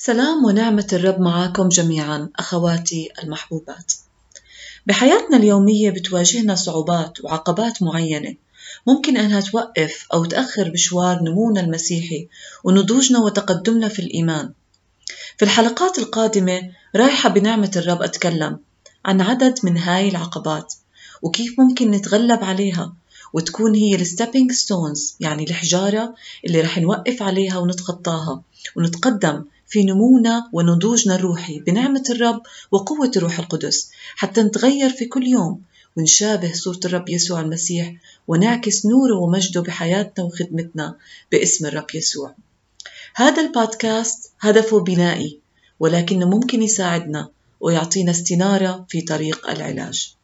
سلام ونعمة الرب معاكم جميعا أخواتي المحبوبات. بحياتنا اليومية بتواجهنا صعوبات وعقبات معينة ممكن أنها توقف أو تأخر مشوار نمونا المسيحي ونضوجنا وتقدمنا في الإيمان. في الحلقات القادمة رايحة بنعمة الرب أتكلم عن عدد من هاي العقبات وكيف ممكن نتغلب عليها وتكون هي ال stepping stones يعني الحجارة اللي رح نوقف عليها ونتخطاها ونتقدم في نمونا ونضوجنا الروحي بنعمة الرب وقوة الروح القدس حتى نتغير في كل يوم ونشابه صورة الرب يسوع المسيح ونعكس نوره ومجده بحياتنا وخدمتنا باسم الرب يسوع. هذا البودكاست هدفه بنائي ولكنه ممكن يساعدنا ويعطينا استنارة في طريق العلاج.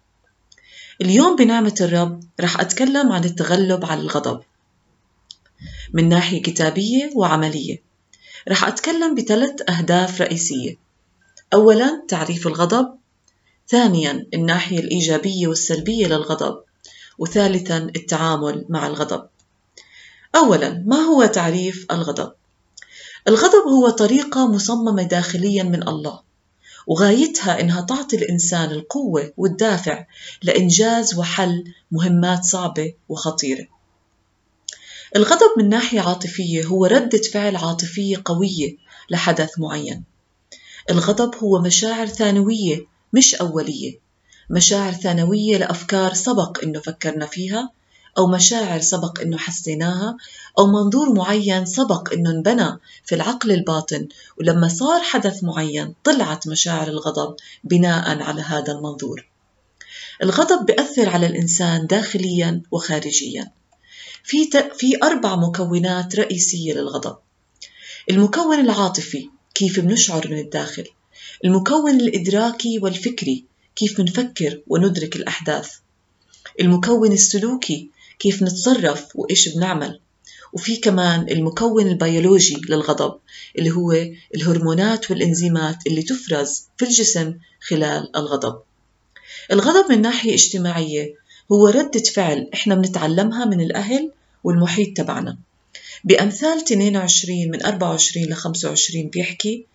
اليوم بنعمة الرب رح أتكلم عن التغلب على الغضب من ناحية كتابية وعملية رح أتكلم بثلاث أهداف رئيسية. أولا تعريف الغضب. ثانيا الناحية الإيجابية والسلبية للغضب. وثالثا التعامل مع الغضب. أولا ما هو تعريف الغضب؟ الغضب هو طريقة مصممة داخليا من الله وغايتها إنها تعطي الإنسان القوة والدافع لإنجاز وحل مهمات صعبة وخطيرة. الغضب من ناحية عاطفية هو ردة فعل عاطفية قوية لحدث معين. الغضب هو مشاعر ثانوية مش أولية. مشاعر ثانوية لأفكار سبق إنه فكرنا فيها أو مشاعر سبق إنه حسيناها أو منظور معين سبق إنه انبنى في العقل الباطن. ولما صار حدث معين طلعت مشاعر الغضب بناء على هذا المنظور. الغضب بيأثر على الإنسان داخليا وخارجيا. في في أربع مكونات رئيسية للغضب. المكون العاطفي كيف بنشعر من الداخل. المكون الإدراكي والفكري كيف بنفكر وندرك الأحداث. المكون السلوكي كيف نتصرف وإيش بنعمل. وفي كمان المكون البيولوجي للغضب اللي هو الهرمونات والإنزيمات اللي تفرز في الجسم خلال الغضب. الغضب من ناحية اجتماعية هو ردة فعل إحنا بنتعلمها من الأهل والمحيط تبعنا. بأمثال 22 من 24 ل 25 بيحكي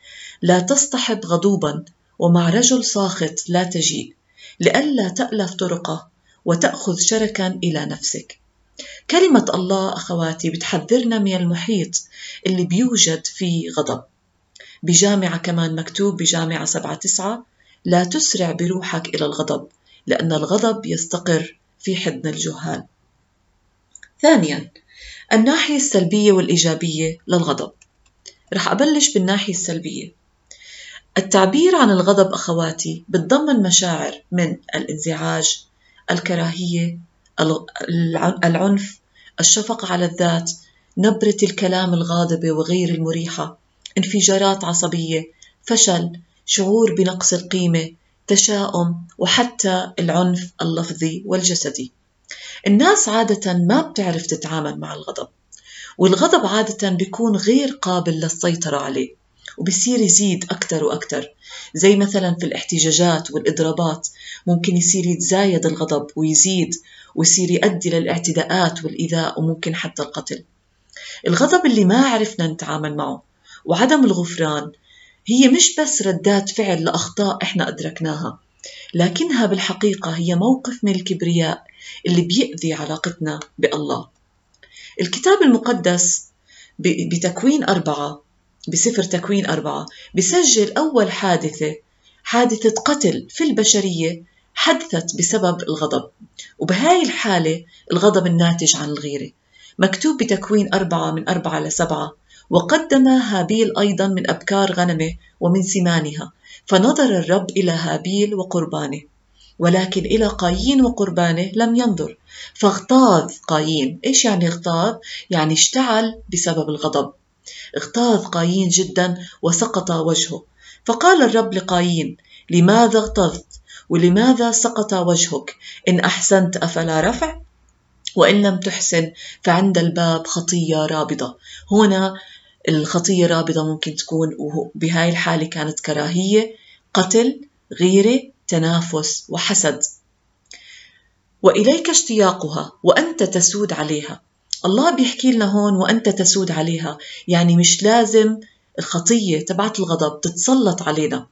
لا تصطحب غضوبا ومع رجل ساخط لا تجيء لئلا تألف طرقه وتأخذ شركا إلى نفسك. كلمة الله أخواتي بتحذرنا من المحيط اللي بيوجد فيه غضب. بجامعة كمان مكتوب بجامعة سبعة تسعة لا تسرع بروحك إلى الغضب لأن الغضب يستقر. في حضن الجهال. ثانيا الناحية السلبية والإيجابية للغضب. رح أبلش بالناحية السلبية. التعبير عن الغضب أخواتي بتضمن مشاعر من الانزعاج الكراهية العنف الشفقة على الذات نبرة الكلام الغاضبة وغير المريحة انفجارات عصبية فشل شعور بنقص القيمة تشاؤم وحتى العنف اللفظي والجسدي. الناس عادة ما بتعرف تتعامل مع الغضب والغضب عادة بيكون غير قابل للسيطرة عليه وبصير يزيد أكثر وأكثر زي مثلا في الاحتجاجات والإضرابات ممكن يصير يتزايد الغضب ويزيد ويصير يؤدي للاعتداءات والإيذاء وممكن حتى القتل. الغضب اللي ما عرفنا نتعامل معه وعدم الغفران هي مش بس ردات فعل لأخطاء إحنا أدركناها لكنها بالحقيقة هي موقف من الكبرياء اللي بيأذي علاقتنا بالله. الكتاب المقدس بتكوين أربعة بسفر تكوين أربعة بسجل أول حادثة حادثة قتل في البشرية حدثت بسبب الغضب. وبهاي الحالة الغضب الناتج عن الغيرة. مكتوب بتكوين أربعة من أربعة لسبعة وقدم هابيل أيضا من أبكار غنمه ومن سمانها فنظر الرب إلى هابيل وقربانه ولكن إلى قايين وقربانه لم ينظر. فاغتاظ قايين. إيش يعني اغتاظ؟ يعني اشتعل بسبب الغضب. اغتاظ قايين جدا وسقط وجهه. فقال الرب لقايين لماذا اغتظت؟ ولماذا سقط وجهك؟ إن أحسنت أفلا رفع؟ وإن لم تحسن فعند الباب خطية رابضة. هنا الخطية رابضة ممكن تكون بهاي الحالة كانت كراهية قتل غيرة تنافس وحسد. وإليك اشتياقها وأنت تسود عليها. الله بيحكي لنا هون وأنت تسود عليها. يعني مش لازم الخطية تبعت الغضب تتسلط علينا.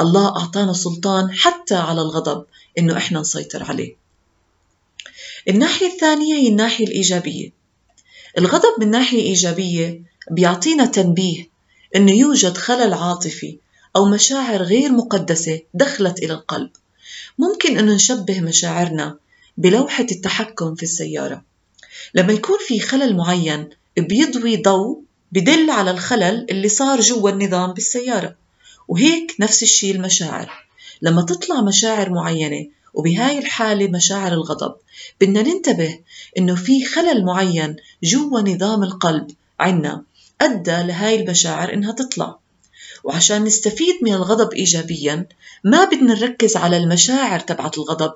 الله أعطانا سلطان حتى على الغضب إنه إحنا نسيطر عليه. الناحية الثانية هي الناحية الإيجابية. الغضب من ناحية إيجابية بيعطينا تنبيه إنه يوجد خلل عاطفي أو مشاعر غير مقدسة دخلت إلى القلب. ممكن أن نشبه مشاعرنا بلوحة التحكم في السيارة. لما يكون في خلل معين بيضوي ضوء بدل على الخلل اللي صار جوا النظام بالسيارة. وهيك نفس الشيء المشاعر. لما تطلع مشاعر معينة وبهاي الحالة مشاعر الغضب بدنا ننتبه إنه في خلل معين جوا نظام القلب عنا. أدى لهاي المشاعر إنها تطلع. وعشان نستفيد من الغضب إيجابيا ما بدنا نركز على المشاعر تبعت الغضب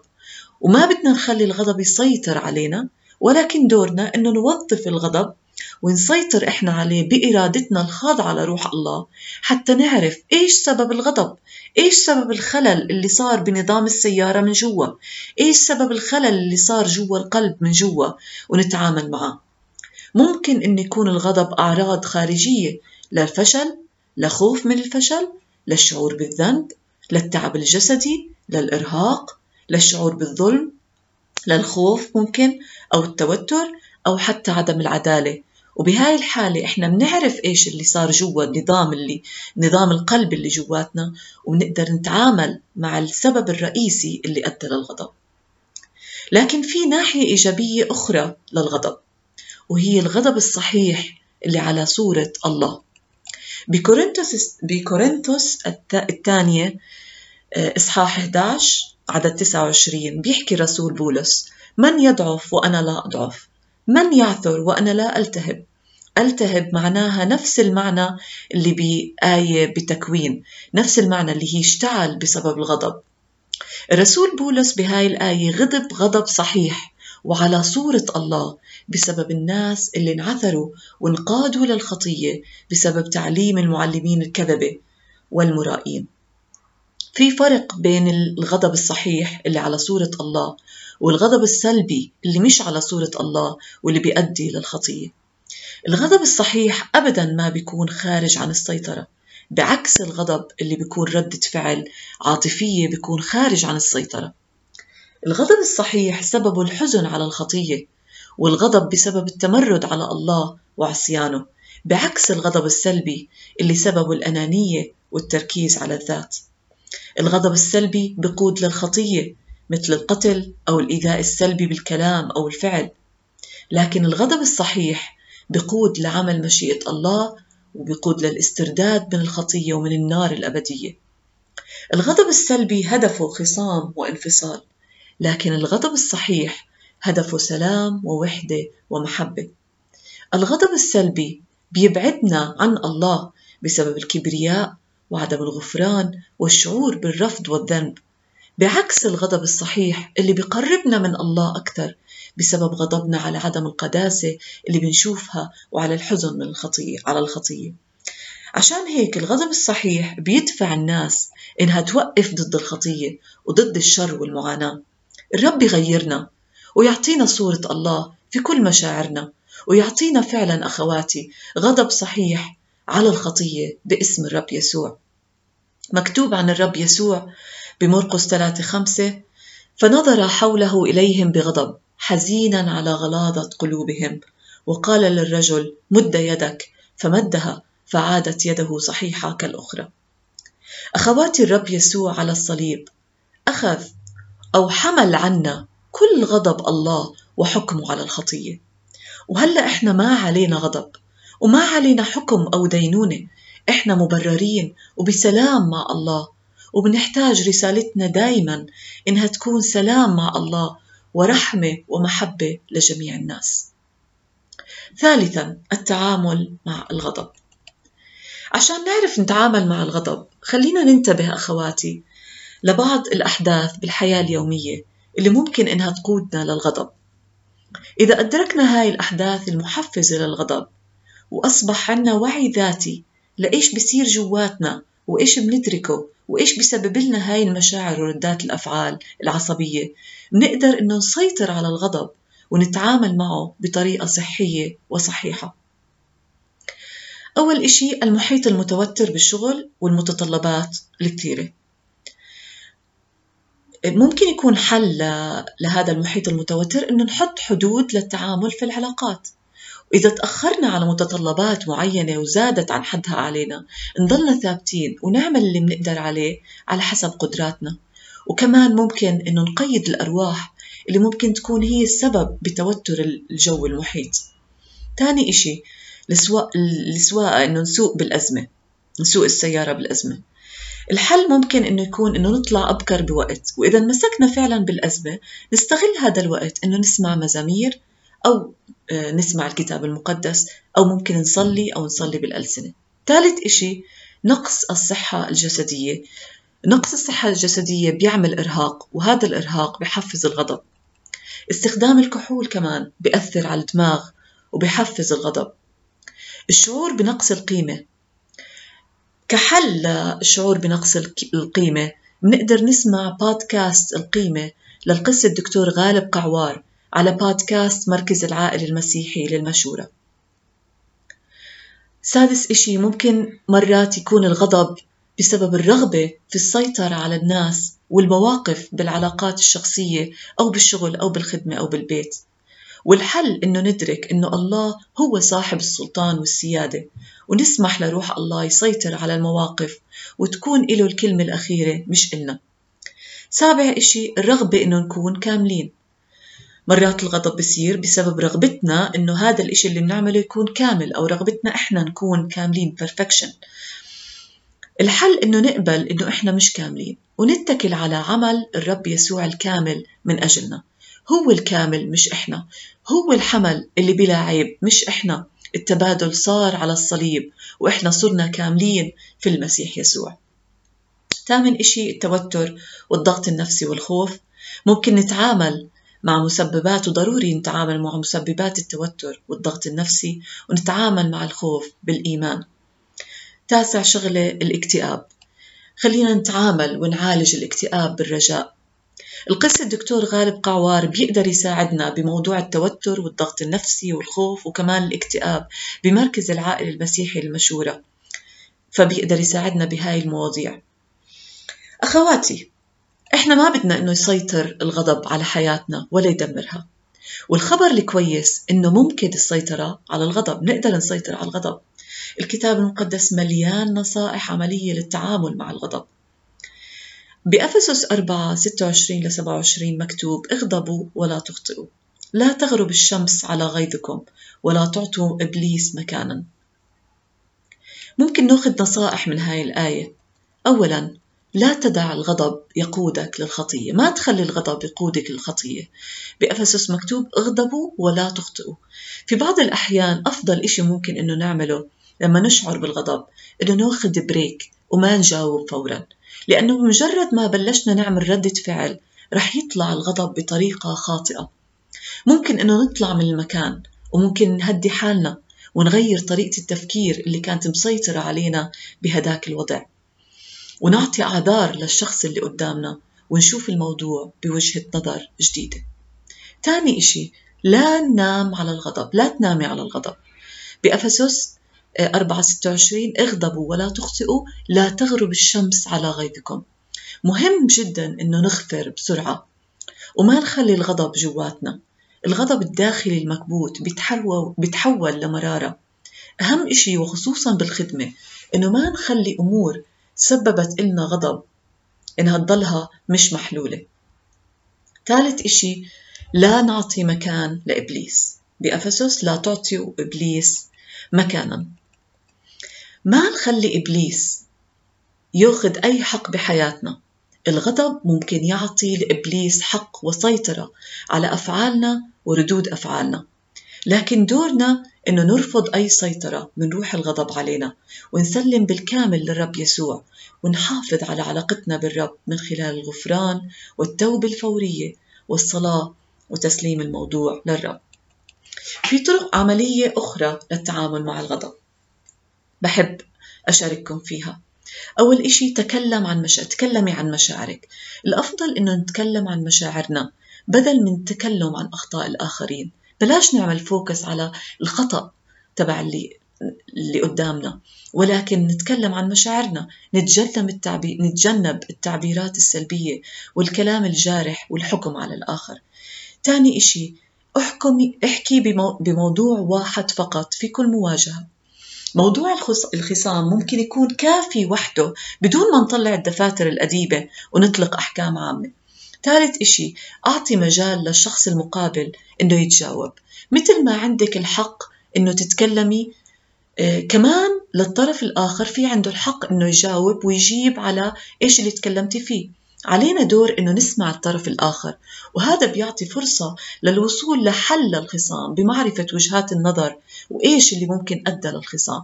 وما بدنا نخلي الغضب يسيطر علينا ولكن دورنا أنه نوظف الغضب ونسيطر إحنا عليه بإرادتنا الخاضعة لروح الله حتى نعرف إيش سبب الغضب إيش سبب الخلل اللي صار بنظام السيارة من جوا إيش سبب الخلل اللي صار جوا القلب من جوا ونتعامل معه. ممكن أن يكون الغضب أعراض خارجية للفشل لخوف من الفشل للشعور بالذنب للتعب الجسدي للإرهاق للشعور بالظلم للخوف ممكن أو التوتر أو حتى عدم العدالة. وبهاي الحالة إحنا بنعرف إيش اللي صار جوا النظام اللي نظام القلب اللي جواتنا وبنقدر نتعامل مع السبب الرئيسي اللي أدى للغضب. لكن في ناحية إيجابية أخرى للغضب. وهي الغضب الصحيح اللي على صورة الله. بكورنثوس بكورنثوس الثانية آه، إصحاح 11 عدد 29 بيحكي رسول بولس من يضعف وأنا لا أضعف؟ من يعثر وأنا لا ألتهب؟ ألتهب معناها نفس المعنى اللي بآية بتكوين نفس المعنى اللي هي اشتعل بسبب الغضب. الرسول بولس بهاي الآية غضب غضب صحيح. وعلى صورة الله بسبب الناس اللي انعثروا وانقادوا للخطية بسبب تعليم المعلمين الكذبة والمرائين. في فرق بين الغضب الصحيح اللي على صورة الله والغضب السلبي اللي مش على صورة الله واللي بيؤدي للخطية. الغضب الصحيح أبدا ما بيكون خارج عن السيطرة بعكس الغضب اللي بيكون ردة فعل عاطفية بيكون خارج عن السيطرة. الغضب الصحيح سببه الحزن على الخطية والغضب بسبب التمرد على الله وعصيانه بعكس الغضب السلبي اللي سببه الأنانية والتركيز على الذات. الغضب السلبي بقود للخطية مثل القتل أو الإيذاء السلبي بالكلام أو الفعل. لكن الغضب الصحيح بقود لعمل مشيئة الله وبقود للاسترداد من الخطية ومن النار الأبدية. الغضب السلبي هدفه خصام وانفصال. لكن الغضب الصحيح هدفه سلام ووحدة ومحبة. الغضب السلبي بيبعدنا عن الله بسبب الكبرياء وعدم الغفران والشعور بالرفض والذنب. بعكس الغضب الصحيح اللي بيقربنا من الله أكثر بسبب غضبنا على عدم القداسة اللي بنشوفها وعلى الحزن من الخطية على الخطية عشان هيك الغضب الصحيح بيدفع الناس إنها توقف ضد الخطية وضد الشر والمعاناة. الرب يغيرنا ويعطينا صورة الله في كل مشاعرنا ويعطينا فعلا أخواتي غضب صحيح على الخطية باسم الرب يسوع. مكتوب عن الرب يسوع بمرقس 3 5 فنظر حوله إليهم بغضب حزينا على غلاظة قلوبهم وقال للرجل مد يدك. فمدها فعادت يده صحيحة كالأخرى. أخواتي الرب يسوع على الصليب أخذ أو حمل عنا كل غضب الله وحكمه على الخطية. وهلأ إحنا ما علينا غضب وما علينا حكم أو دينونة. إحنا مبررين وبسلام مع الله وبنحتاج رسالتنا دايما إنها تكون سلام مع الله ورحمة ومحبة لجميع الناس. ثالثا التعامل مع الغضب. عشان نعرف نتعامل مع الغضب خلينا ننتبه أخواتي لبعض الأحداث بالحياة اليومية اللي ممكن إنها تقودنا للغضب. إذا أدركنا هاي الأحداث المحفزة للغضب وأصبح عنا وعي ذاتي لإيش بصير جواتنا وإيش بنتركه وإيش بسبب لنا هاي المشاعر وردات الأفعال العصبية بنقدر إنه نسيطر على الغضب ونتعامل معه بطريقة صحية وصحيحة. أول إشي المحيط المتوتر بالشغل والمتطلبات الكثيرة. ممكن يكون حل لهذا المحيط المتوتر إنه نحط حدود للتعامل في العلاقات. وإذا تأخرنا على متطلبات معينة وزادت عن حدها علينا نضلنا ثابتين ونعمل اللي بنقدر عليه على حسب قدراتنا. وكمان ممكن إنه نقيد الأرواح اللي ممكن تكون هي السبب بتوتر الجو المحيط. تاني إشي السواقة إنه نسوق بالأزمة نسوق السيارة بالأزمة. الحل ممكن إنه يكون إنه نطلع أبكر بوقت وإذا مسكنا فعلا بالأزمة نستغل هذا الوقت إنه نسمع مزامير أو آه، نسمع الكتاب المقدس أو ممكن نصلي أو نصلي بالألسنة. ثالث إشي نقص الصحة الجسدية. نقص الصحة الجسدية بيعمل إرهاق وهذا الإرهاق بحفز الغضب. استخدام الكحول كمان بيأثر على الدماغ وبيحفز الغضب. الشعور بنقص القيمة كحل للشعور بنقص القيمة. بنقدر نسمع بودكاست القيمة للقس الدكتور غالب قعوار على بودكاست مركز العائل المسيحي للمشورة. سادس إشي ممكن مرات يكون الغضب بسبب الرغبة في السيطرة على الناس والمواقف بالعلاقات الشخصية أو بالشغل أو بالخدمة أو بالبيت. والحل إنه ندرك إنه الله هو صاحب السلطان والسيادة ونسمح لروح الله يسيطر على المواقف وتكون له الكلمة الأخيرة مش إلنا. سابع إشي الرغبة إنه نكون كاملين. مرات الغضب بصير بسبب رغبتنا إنه هذا الإشي اللي بنعمله يكون كامل أو رغبتنا إحنا نكون كاملين perfection. الحل إنه نقبل إنه إحنا مش كاملين ونتكل على عمل الرب يسوع الكامل من أجلنا. هو الكامل مش إحنا. هو الحمل اللي بلا عيب مش إحنا. التبادل صار على الصليب وإحنا صرنا كاملين في المسيح يسوع. ثامن إشي التوتر والضغط النفسي والخوف. ممكن نتعامل مع مسببات وضروري نتعامل مع مسببات التوتر والضغط النفسي ونتعامل مع الخوف بالإيمان. تاسع شغلة الاكتئاب. خلينا نتعامل ونعالج الاكتئاب بالرجاء. القس الدكتور غالب قعوار بيقدر يساعدنا بموضوع التوتر والضغط النفسي والخوف وكمان الاكتئاب بمركز العائلة المسيحي المشورة فبيقدر يساعدنا بهاي المواضيع. أخواتي إحنا ما بدنا إنه يسيطر الغضب على حياتنا ولا يدمرها والخبر الكويس إنه ممكن السيطرة على الغضب نقدر نسيطر على الغضب. الكتاب المقدس مليان نصائح عملية للتعامل مع الغضب. بأفسس 4 26 ل 27 مكتوب اغضبوا ولا تخطئوا. لا تغرب الشمس على غيظكم ولا تعطوا إبليس مكانا. ممكن نأخذ نصائح من هاي الآية. أولا لا تدع الغضب يقودك للخطية. ما تخلي الغضب يقودك للخطية. بأفسس مكتوب اغضبوا ولا تخطئوا. في بعض الأحيان أفضل إشي ممكن إنه نعمله لما نشعر بالغضب إنه نأخذ بريك وما نجاوب فورا. لأنه بمجرد ما بلشنا نعمل ردة فعل رح يطلع الغضب بطريقة خاطئة. ممكن إنه نطلع من المكان وممكن نهدي حالنا ونغير طريقة التفكير اللي كانت مسيطرة علينا بهداك الوضع. ونعطي أعذار للشخص اللي قدامنا ونشوف الموضوع بوجهة نظر جديدة. تاني إشي لا ننام على الغضب لا تنامي على الغضب. بأفسس 4 26 اغضبوا ولا تخطئوا لا تغرب الشمس على غيظكم. مهم جدا إنه نغفر بسرعة. وما نخلي الغضب جواتنا. الغضب الداخلي المكبوت بيتحول, بيتحول لمرارة. أهم إشي وخصوصا بالخدمة إنه ما نخلي أمور سببت إلنا غضب إنها تضلها مش محلولة. ثالث إشي لا نعطي مكان لإبليس. بأفسس لا تعطيوا إبليس مكانا. ما نخلي إبليس ياخذ أي حق بحياتنا؟ الغضب ممكن يعطي لإبليس حق وسيطرة على أفعالنا وردود أفعالنا. لكن دورنا إنه نرفض أي سيطرة من روح الغضب علينا ونسلم بالكامل للرب يسوع ونحافظ على علاقتنا بالرب من خلال الغفران والتوبة الفورية والصلاة وتسليم الموضوع للرب. في طرق عملية أخرى للتعامل مع الغضب. بحب أشارككم فيها. أول إشي تكلم عن مشا... تكلمي عن مشاعرك. الأفضل إنه نتكلم عن مشاعرنا بدل من التكلم عن أخطاء الآخرين. بلاش نعمل فوكس على الخطأ تبع اللي اللي قدامنا ولكن نتكلم عن مشاعرنا. نتجنب, التعبير نتجنب التعبيرات السلبية والكلام الجارح والحكم على الآخر. تاني إشي احكمي احكي بموضوع واحد فقط في كل مواجهة. موضوع الخصام ممكن يكون كافي وحده بدون ما نطلع الدفاتر الأديبة ونطلق أحكام عامة. ثالث إشي أعطي مجال للشخص المقابل إنه يتجاوب. مثل ما عندك الحق إنه تتكلمي آه كمان للطرف الآخر في عنده الحق إنه يجاوب ويجيب على إيش اللي تكلمتي فيه. علينا دور إنه نسمع الطرف الآخر وهذا بيعطي فرصة للوصول لحل للخصام بمعرفة وجهات النظر وإيش اللي ممكن أدى للخصام.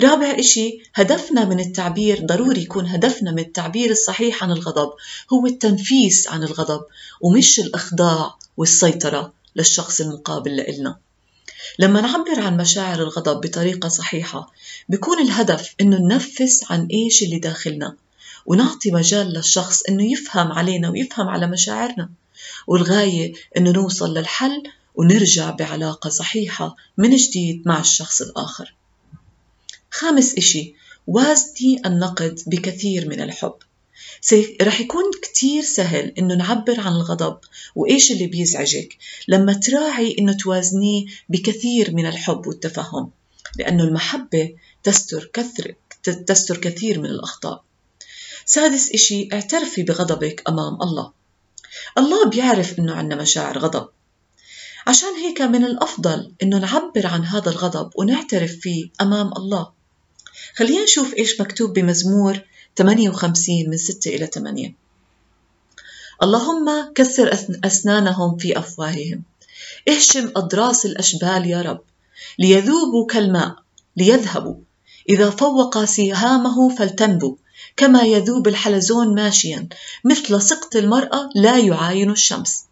رابع إشي هدفنا من التعبير ضروري يكون هدفنا من التعبير الصحيح عن الغضب هو التنفيس عن الغضب ومش الإخضاع والسيطرة للشخص المقابل لإلنا لما نعبر عن مشاعر الغضب بطريقة صحيحة بيكون الهدف إنه ننفس عن إيش اللي داخلنا. ونعطي مجال للشخص إنه يفهم علينا ويفهم على مشاعرنا. والغاية إنه نوصل للحل ونرجع بعلاقة صحيحة من جديد مع الشخص الآخر. خامس إشي وازني النقد بكثير من الحب. رح يكون كتير سهل إنه نعبر عن الغضب وإيش اللي بيزعجك لما تراعي إنه توازنيه بكثير من الحب والتفهم. لأنه المحبة تستر كثر تستر كثير من الأخطاء. سادس إشي اعترفي بغضبك أمام الله. الله بيعرف إنه عنا مشاعر غضب. عشان هيك من الأفضل إنه نعبر عن هذا الغضب ونعترف فيه أمام الله. خلينا نشوف إيش مكتوب بمزمور 58 من 6 إلى 8 اللهم كسر أسنانهم في أفواههم. اهشم أضراس الأشبال يا رب. ليذوبوا كالماء ليذهبوا. إذا فوق سهامه فلتنبو كما يذوب الحلزون ماشيا مثل سقط المرأة لا يعاين الشمس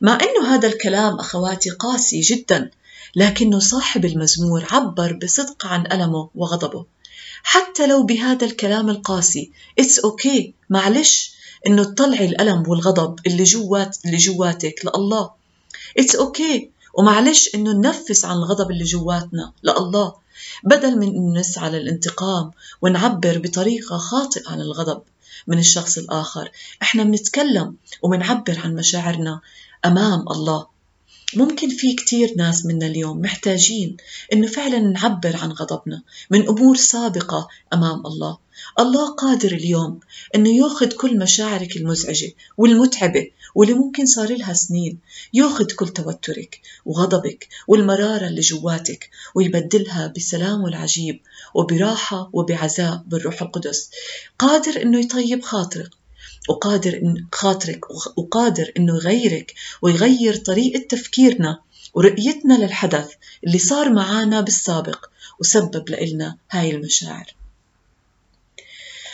مع أن هذا الكلام أخواتي قاسي جدا لكنه صاحب المزمور عبر بصدق عن ألمه وغضبه حتى لو بهذا الكلام القاسي it's okay. معلش إنه تطلعي الألم والغضب اللي جوات اللي جواتك لله it's okay. ومعلش إنه ننفس عن الغضب اللي جواتنا لله بدل من إنه نسعى للانتقام ونعبر بطريقة خاطئة عن الغضب من الشخص الآخر. إحنا بنتكلم وبنعبر عن مشاعرنا أمام الله. ممكن في كتير ناس منا اليوم محتاجين إنه فعلا نعبر عن غضبنا من أمور سابقة أمام الله. الله قادر اليوم إنه يأخذ كل مشاعرك المزعجة والمتعبة واللي ممكن صار لها سنين. ياخذ كل توترك وغضبك والمرارة اللي جواتك ويبدلها بسلام العجيب وبراحة وبعزاء بالروح القدس. قادر إنه يطيب خاطرك وقادر إن خاطرك وقادر إنه يغيرك ويغير طريقة تفكيرنا ورؤيتنا للحدث اللي صار معانا بالسابق وسبب لنا هاي المشاعر.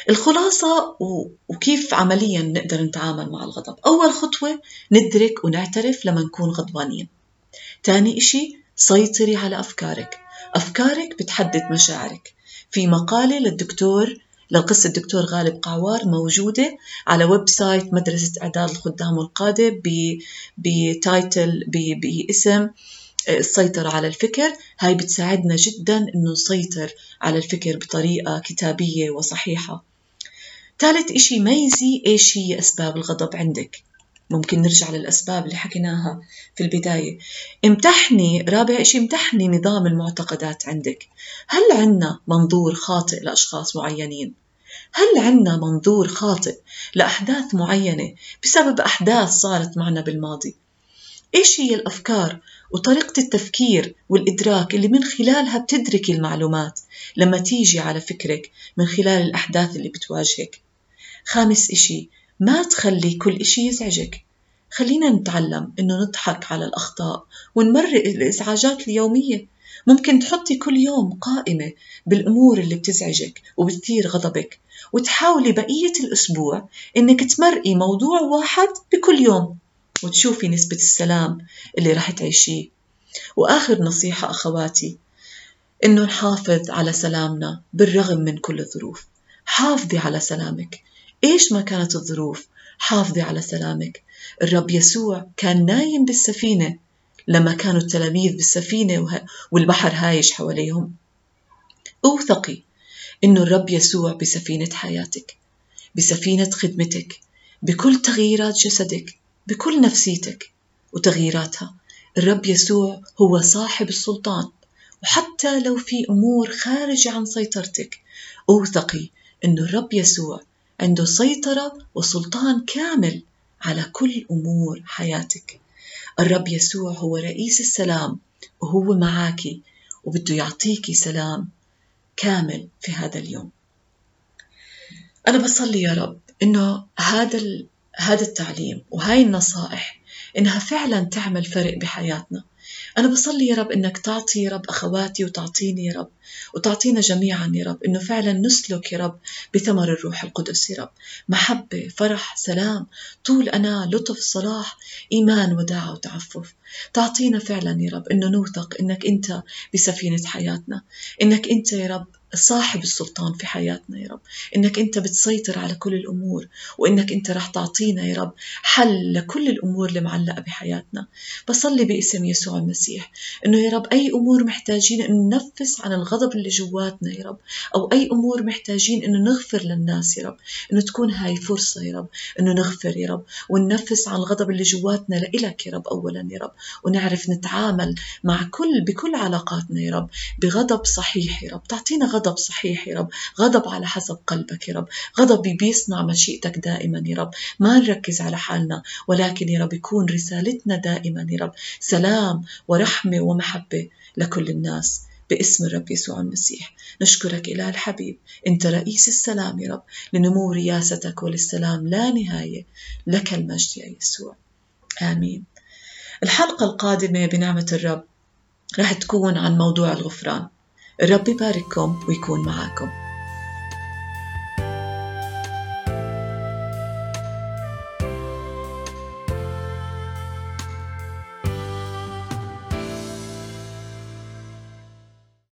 الخلاصة وكيف عمليا نقدر نتعامل مع الغضب. أول خطوة ندرك ونعترف لما نكون غضبانين. تاني إشي سيطري على أفكارك. أفكارك بتحدد مشاعرك. في مقالة للدكتور للقس الدكتور غالب قعوار موجودة على website مدرسة إعداد الخدام والقادة ب title باسم آه، السيطرة على الفكر. هاي بتساعدنا جدا إنه نسيطر على الفكر بطريقة كتابية وصحيحة. ثالث إشي ميزي إيش هي أسباب الغضب عندك ممكن نرجع للأسباب اللي حكيناها في البداية امتحني رابع شيء امتحني نظام المعتقدات عندك هل عندنا منظور خاطئ لأشخاص معينين؟ هل عندنا منظور خاطئ لأحداث معينة بسبب أحداث صارت معنا بالماضي؟ إيش هي الأفكار وطريقة التفكير والإدراك اللي من خلالها بتدركي المعلومات لما تيجي على فكرك من خلال الأحداث اللي بتواجهك؟ خامس إشي ما تخلي كل إشي يزعجك. خلينا نتعلم إنه نضحك على الأخطاء ونمرق الإزعاجات اليومية. ممكن تحطي كل يوم قائمة بالأمور اللي بتزعجك وبتثير غضبك وتحاولي بقية الأسبوع إنك تمرقي موضوع واحد بكل يوم وتشوفي نسبة السلام اللي راح تعيشيه. وآخر نصيحة أخواتي إنه نحافظ على سلامنا بالرغم من كل الظروف. حافظي على سلامك. إيش ما كانت الظروف؟ حافظي على سلامك. الرب يسوع كان نايم بالسفينة. لما كانوا التلاميذ بالسفينة والبحر هايش حواليهم. أوثقي إنه الرب يسوع بسفينة حياتك بسفينة خدمتك بكل تغييرات جسدك بكل نفسيتك وتغييراتها. الرب يسوع هو صاحب السلطان. وحتى لو في أمور خارجة عن سيطرتك أوثقي أن الرب يسوع عنده سيطرة وسلطان كامل على كل أمور حياتك. الرب يسوع هو رئيس السلام وهو معك وبده يعطيكي سلام كامل في هذا اليوم. أنا بصلي يا رب إنه هذا هذا التعليم وهاي النصائح إنها فعلا تعمل فرق بحياتنا. أنا بصلي يا رب إنك تعطي يا رب أخواتي وتعطيني يا رب وتعطينا جميعا يا رب إنه فعلا نسلك يا رب بثمر الروح القدس يا رب. محبة فرح سلام طول أنا لطف صلاح إيمان وداعة وتعفف. تعطينا فعلا يا رب إنه نوثق إنك أنت بسفينة حياتنا. إنك أنت يا رب صاحب السلطان في حياتنا يا رب. إنك أنت بتسيطر على كل الأمور وإنك أنت رح تعطينا يا رب حل لكل الأمور اللي معلقة بحياتنا. بصلي باسم يسوع المسيح إنه يا رب أي أمور محتاجين إنه ننفس عن الغضب اللي جواتنا يا رب أو أي أمور محتاجين إنه نغفر للناس يا رب إنه تكون هاي فرصة يا رب إنه نغفر يا رب وننفس عن الغضب اللي جواتنا لإلك يا رب أولا يا رب ونعرف نتعامل مع كل بكل علاقاتنا يا رب بغضب صحيح يا رب. تعطينا غضب صحيح يا رب. غضب على حسب قلبك يا رب. غضب بيصنع مشيئتك دائما يا رب. ما نركز على حالنا ولكن يا رب يكون رسالتنا دائما يا رب. سلام ورحمة ومحبة لكل الناس باسم الرب يسوع المسيح. نشكرك إله الحبيب. أنت رئيس السلام يا رب. لنمو رياستك وللسلام لا نهاية لك المجد يا يسوع. آمين. الحلقة القادمة بنعمة الرب راح تكون عن موضوع الغفران. الرب يبارككم ويكون معكم